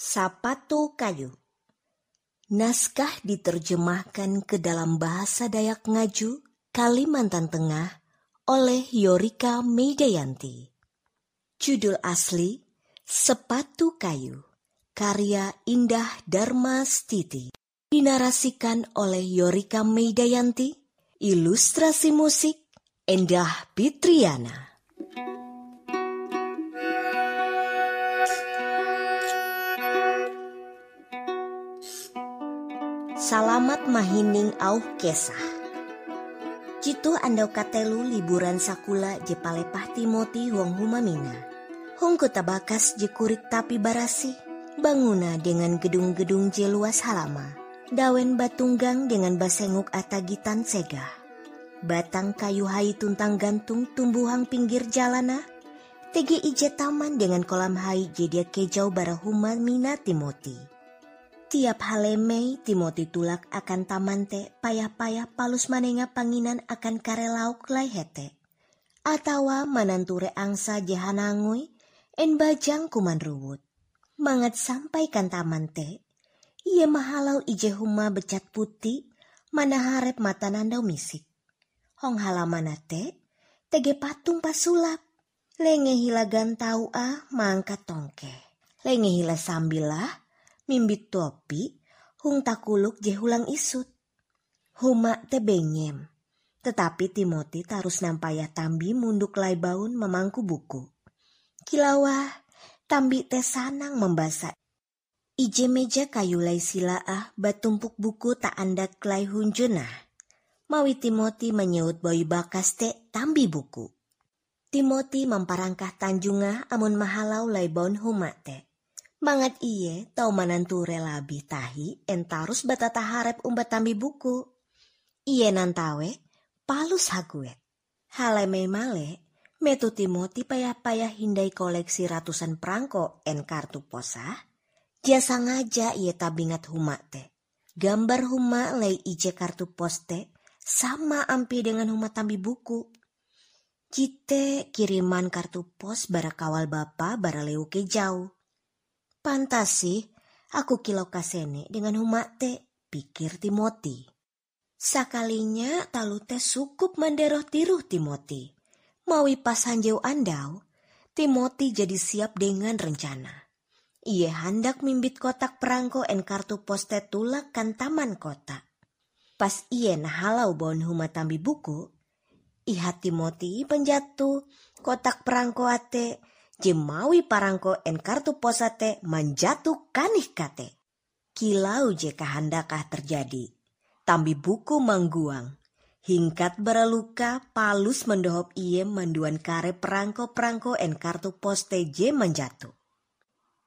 Sapatu Kayu. Naskah diterjemahkan ke dalam bahasa Dayak Ngaju, Kalimantan Tengah oleh Yorika Medayanti. Judul asli Sepatu Kayu Karya Indah Dharma Stiti. Dinarasikan oleh Yorika Medayanti Ilustrasi musik Endah Pitriana Salamat mahining auh kesah. Jitu andau katelu liburan sakula je palepah Timoti wong humamina. Hong bakas je kurik tapi barasi. Banguna dengan gedung-gedung je luas halama. Dawen batunggang dengan basenguk atagitan segah. Batang kayu hai tuntang gantung tumbuhang pinggir jalana. Tege ije taman dengan kolam hai je dia kejau barahuma mina Timoti. Tiap haleme Timoti tulak akan taman te payah-payah palus manenga panginan akan kare lauk lai hete. Atawa mananture angsa jahanangui en bajang kuman ruwut. Mangat sampai kan taman te. Ia mahalau ije huma becat putih mana harap mata nandau misik. Hong halaman te tege patung pasulap. Lenge hila gantau ah mangkat tongke. Lenge hila sambilah mimbit topi, hung takuluk je hulang isut. Huma te bengem. Tetapi Timoti tarus nampayah tambi munduk lai baun memangku buku. Kilawah, tambi te sanang membasa. Ije meja kayu lai silaah batumpuk buku tak andak lai hunjunah. Mawi Timoti menyeut boy bakas te tambi buku. Timoti memparangkah tanjungah amun mahalau lai baun huma te. Mangat iye tau mananture labi tahi entarus batata harap umbat tambi buku. Iye nantawe palus haguet. Haleme male metu Timoti payah-payah hindai koleksi ratusan perangko en kartu posa. Jasa ngaja iye tabingat huma te. Gambar huma lei ije kartu poste sama ampi dengan huma tambi buku. Cite kiriman kartu pos bara kawal bapa bara leu ke jauh. Pantas sih, aku kilau kasene dengan humate, pikir Timoti. Sakalinya talu teh sukup manderoh tiruh Timoti. Mawi pas hanjau andau, Timoti jadi siap dengan rencana. Ia hendak mimbit kotak perangko en kartu poste tulak kan taman kota. Pas ia nahalau bon huma tambi buku, iha Timoti penjatuh kotak perangko ate jemawi parangko en kartu posate manjatuh kanih kate. Kilau je kahandakah terjadi. Tambi buku mangguang. Hingkat beraluka palus mendohop iye manduan kare perangko-perangko en kartu poste je menjatuh.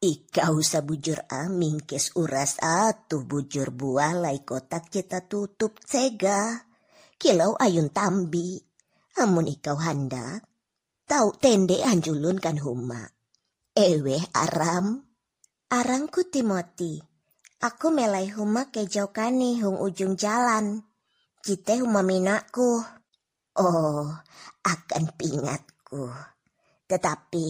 Ika usah bujur aming kes uras atuh bujur buah lai kotak kita tutup cega. Kilau ayun tambi. Amun ikau handak, Tau tende anjulun kan huma. Ewe aram. Arangku Timoti. Aku melai huma kejauhkani hung ujung jalan. Cite huma minaku. Oh, akan pingatku. Tetapi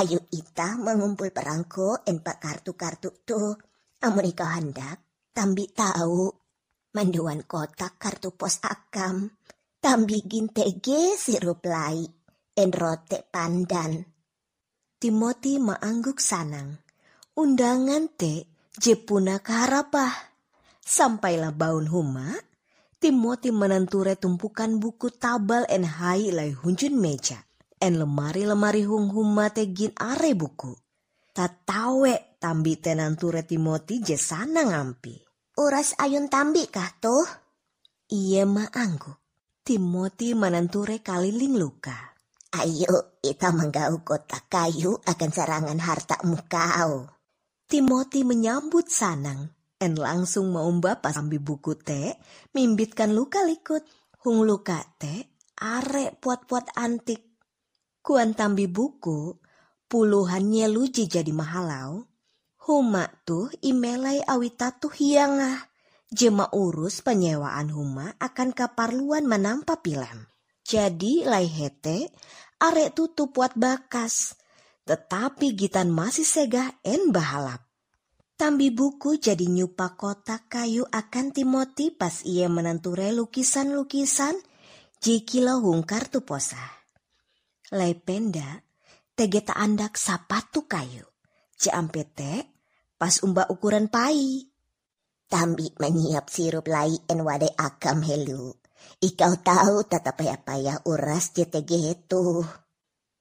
ayo ita mengumpul perangko pak kartu-kartu tu. Amun ika hendak, tambi tahu. Manduan kotak kartu pos akam. Tambi gintege sirup lai enrote pandan. Timoti maangguk sanang. Undangan te jepuna karapah. Sampailah baun huma, Timoti menenture tumpukan buku tabal en hai lai hunjun meja. En lemari-lemari hung huma te gin are buku. Tatawe tambi tenanture Timoti je sana ngampi. Uras ayun tambi kah tuh? Iya maangguk. Timoti menenture kaliling luka. Ayo kita menggau kota kayu akan serangan harta mukau. Timoti menyambut sanang. En langsung mau bapak sambil buku teh, mimbitkan luka likut. Hung luka teh, are puat-puat antik. Kuan tambi buku, puluhannya luji jadi mahalau. Huma tuh imelai awitatu hiangah. Jema urus penyewaan huma akan kaparluan menampa pilem. Jadi lai hete arek tutup buat bakas. Tetapi gitan masih segah en bahalap. Tambi buku jadi nyupa kotak kayu akan Timoti pas ia menenture lukisan-lukisan jikilo hung kartu posa. Lependa tege tak andak sapatu kayu. Jampete pas umba ukuran pai. Tambi menyiap sirup lai en wade akam helu. Ikau tahu tata payah-payah uras JTG itu.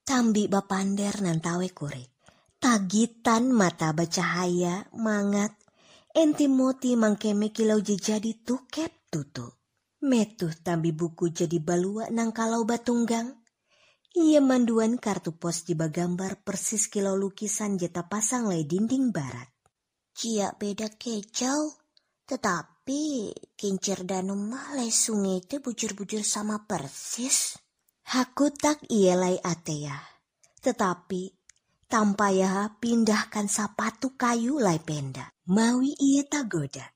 Tambi bapander nantawe kurik. Tagitan mata bercahaya, mangat, enti moti mangkeme kilau jadi tukep tutu. Metuh tambi buku jadi balua nang kalau batunggang. Ia manduan kartu pos di bagambar persis kilau lukisan jeta pasang lay dinding barat. Cia beda kecau, tetapi kincir dan lay sungai itu bujur-bujur sama persis. Haku tak ia lay atea, tetapi tanpa ya pindahkan sapatu kayu lai penda. Mawi ia tagoda.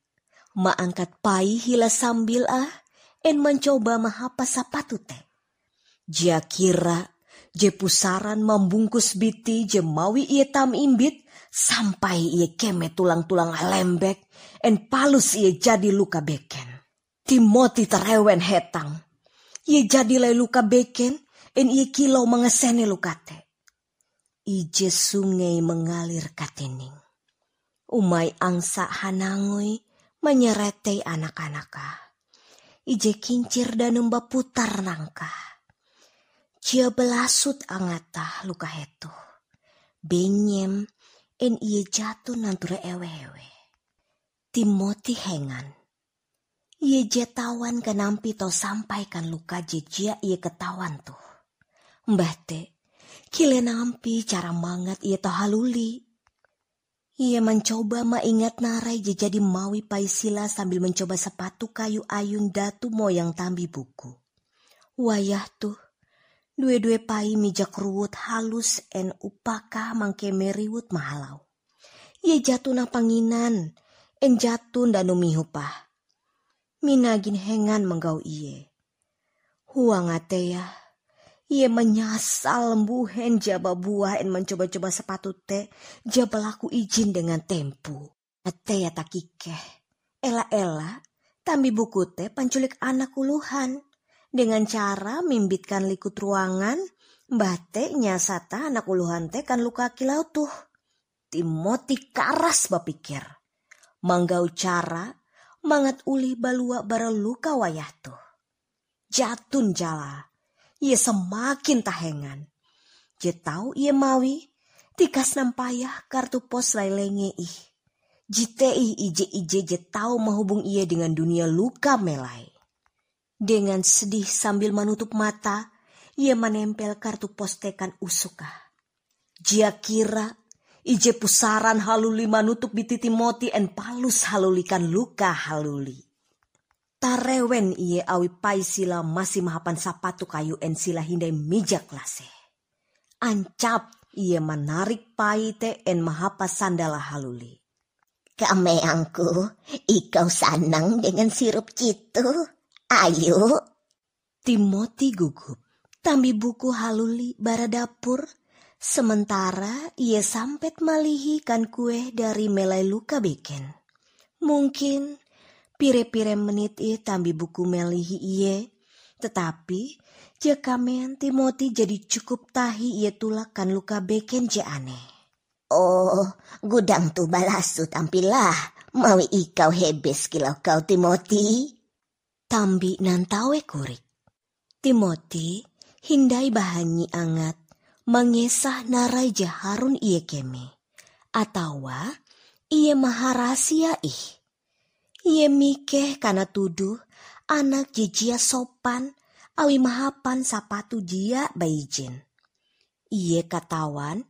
Ma angkat pai hila sambil ah en mencoba mahapa sapatu te. Jia kira je pusaran membungkus biti je mawi tam imbit sampai ia keme tulang-tulang lembek en palus ia jadi luka beken. Timoti terewen hetang. Ia jadi lai luka beken en ia kilau mengesene lukate ije sungai mengalir katening. Umay angsa hanangoy menyerete anak-anaka. Ije kincir dan nemba putar nangka. Cia belasut angata luka hetu. Benyem en iye jatuh nanture ewe-ewe. Timoti hengan. Iye jetawan kenampi to sampaikan luka jejia iye ketawan tuh. Mbah te, Kile nampi cara mangat ia haluli. Ia mencoba maingat narai jadi mawi paisila sambil mencoba sepatu kayu ayun datu moyang tambi buku. Wayah tuh, dua-dua pai mijak ruwut halus en upaka mangke meriwut mahalau. Ia jatuh na panginan, en jatuh dan umihupah. Minagin hengan menggau iye. Huang ateya, ia menyasal lembuhen jaba buah en mencoba-coba sepatu te jaba laku izin dengan tempu. Ate ya takike. Ela-ela, tambi buku te panculik anak uluhan. Dengan cara mimbitkan likut ruangan, bate nyasata anak uluhan te kan luka kilau tuh. Timoti karas bapikir. Manggau cara, mangat uli balua bara luka wayah tuh. Jatun jala ia semakin tahengan. Je tahu ia mawi, tikas nampayah kartu pos lailenge ih. Jite ih ije ije je tahu menghubung ia dengan dunia luka melai. Dengan sedih sambil menutup mata, ia menempel kartu pos tekan usuka. Jia kira ije pusaran haluli manutup bititi moti en palus halulikan luka haluli. Tarewen iye awi pai sila masih mahapan sapatu kayu en sila hindai mijak lase. Ancap iye menarik pai te en mahapa sandala haluli. Kameangku, ikau sanang dengan sirup citu. Ayo. Timoti gugup. Tambi buku haluli bara dapur. Sementara ia sampet malihikan kue dari melai luka beken. Mungkin Pire-pire menit i tambi buku melihi iye. Tetapi jika men Timoti jadi cukup tahi ia tulakan luka beken je aneh. Oh, gudang tu balasu tampilah. Mau ikau hebes kilau kau Timoti. Tambi nantawe kurik. Timoti hindai bahanyi angat mengesah narai jaharun iye keme. Atawa iye maharasia ih. Ia mikeh karena tuduh anak jijia sopan awi mahapan sapatu dia baijin. Ia katawan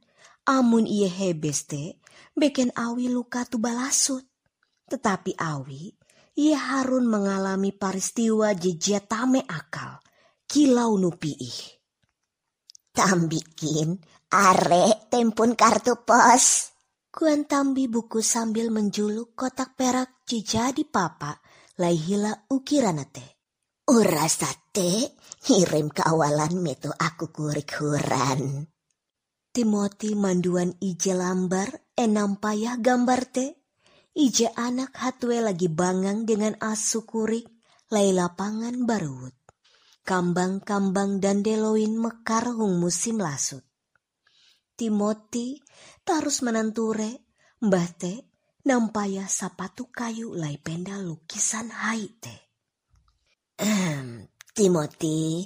amun ia hebes te beken awi luka tu balasut. Tetapi awi ia harun mengalami peristiwa jejia tame akal kilau nupiih. Tambikin are tempun kartu pos. Kuan tambi buku sambil menjuluk kotak perak jadi papa lai hila ukiranate. Urasate hirim kawalan metu aku kurik huran. Timoti manduan ije lambar enam payah gambar te. Ije anak hatwe lagi bangang dengan asu kurik, lai lapangan barut. Kambang-kambang dan deloin mekar hung musim lasut. Timoti tarus menanture, mbah te nampaya sapatu kayu lai penda lukisan haite. Timoti,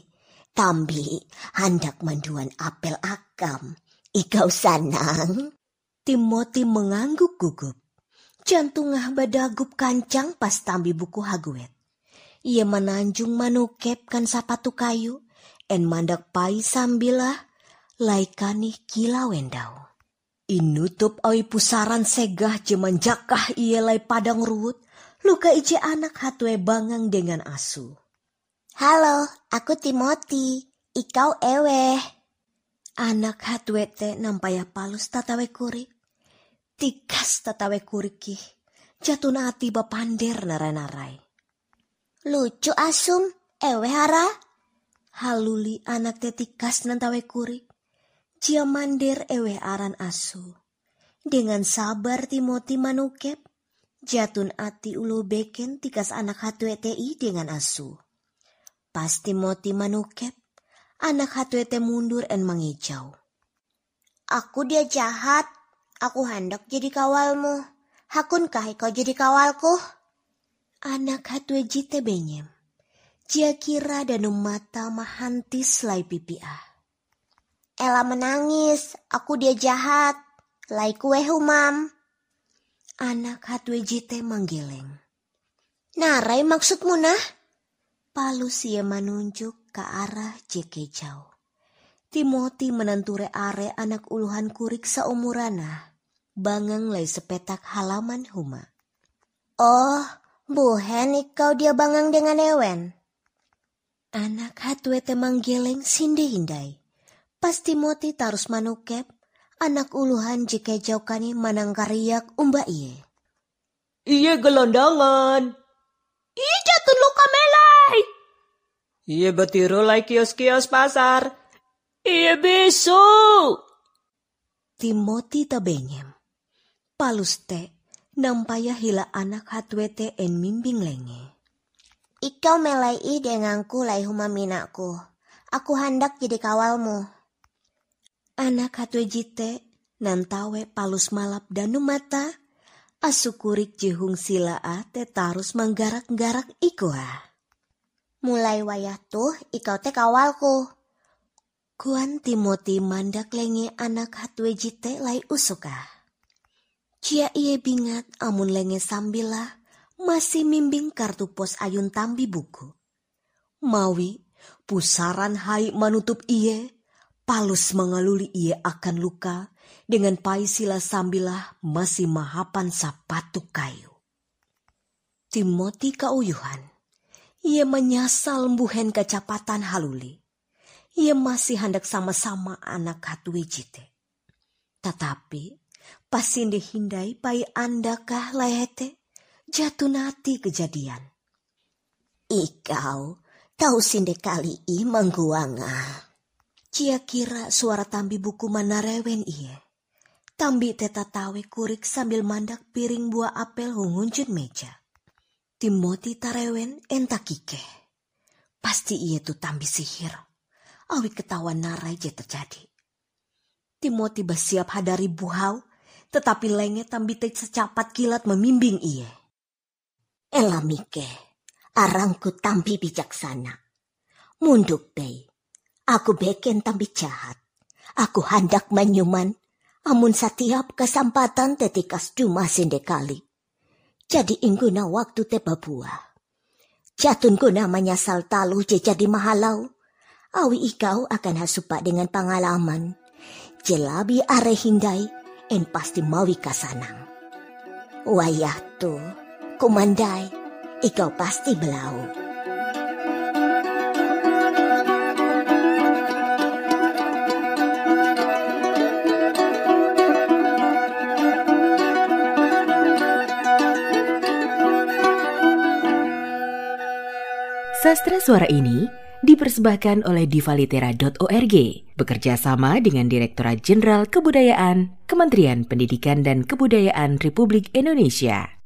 Tambi hendak manduan apel akam. Ikau sanang? Timoti mengangguk gugup. Jantungah badagup kancang pas tambi buku haguet. Ia menanjung manukep kan sapatu kayu, en mandak pai sambilah, laikani kila wendau. Inutup oi pusaran segah jeman jakah ia lai padang ruut, luka ije anak hatwe bangang dengan asu. Halo, aku Timoti. Ikau eweh. Anak hatwe te nampaya palus tatawe kurik tikas tatawe kuriki. Jatuh ati bapander narai-narai. Lucu asum, ewe hara. Haluli anak tetikas nantawe kurik. Jia mandir ewe aran asu. Dengan sabar Timoti manukep. Jatun ati ulu beken tikas anak hatwe ti dengan asu. Pas Timoti manukep, anak hatwe te mundur en mengijau. Aku dia jahat, Aku hendak jadi kawalmu. Hakunkah kau jadi kawalku? Anak hatwe jite benyem. Jia kira dan mata mahantis lai pipi ah. Ella menangis, aku dia jahat. Lai kue humam. Anak hatwe jite menggeleng. Narai maksudmu nah? Palus ia menunjuk ke arah jekejau. Timoti menanture are anak uluhan kurik seumurana bangang lay sepetak halaman huma. Oh, buhen kau dia bangang dengan ewen. Anak hatwe temang geleng sinde hindai. Pasti moti tarus manukep, anak uluhan jika jaukani manang kariak umba iye. Iye gelondangan. Iye jatuh luka melai. Iye betiru lai kios-kios pasar. Iye besu. Timoti tabenyem paluste nampaya hila anak hatwete en mimbing lenge. Ikau melai i denganku lai humaminaku. Aku hendak jadi kawalmu. Anak hatwe jite nantawe palus malap danu mata asukurik jehung silaa te tarus menggarak-garak ikoa. Mulai wayah tuh ikau te kawalku. Kuan Timoti mandak lenge anak hatwe jite lai usuka. Cia iye bingat amun lenge sambilah masih mimbing kartu pos ayun tambi buku. Mawi pusaran hai manutup iye, palus mengaluli iye akan luka dengan paisila sambilah masih mahapan sapatu kayu. Timoti kauyuhan, ia menyasal mbuhen kecapatan haluli. Ia masih hendak sama-sama anak hatui jite. Tetapi Pasinde hindai pai andakah layete jatuh nati kejadian. Ikau tahu sinde kali i mengguanga. Cia kira suara tambi buku mana rewen iye. Tambi teta tawe kurik sambil mandak piring buah apel hungunjun meja. Timoti tarewen entakike. Pasti iye tu tambi sihir. Awi ketahuan narai je terjadi. Timoti bersiap hadari buhau tetapi lenge tambite secapat kilat memimbing ia. Elamike, arangku tambi bijaksana. Munduk bei, aku beken tambi jahat. Aku hendak menyuman, amun setiap kesempatan tetikas cuma sendekali. Jadi ingguna waktu teba buah. Jatun guna menyasal talu jadi mahalau. Awi ikau akan hasupa dengan pengalaman. Jelabi are hindai en pasti mawi kasanang. Wayah tu, kumandai, ikau pasti belau. Sastra suara ini dipersembahkan oleh divalitera.org bekerja sama dengan Direktorat Jenderal Kebudayaan Kementerian Pendidikan dan Kebudayaan Republik Indonesia.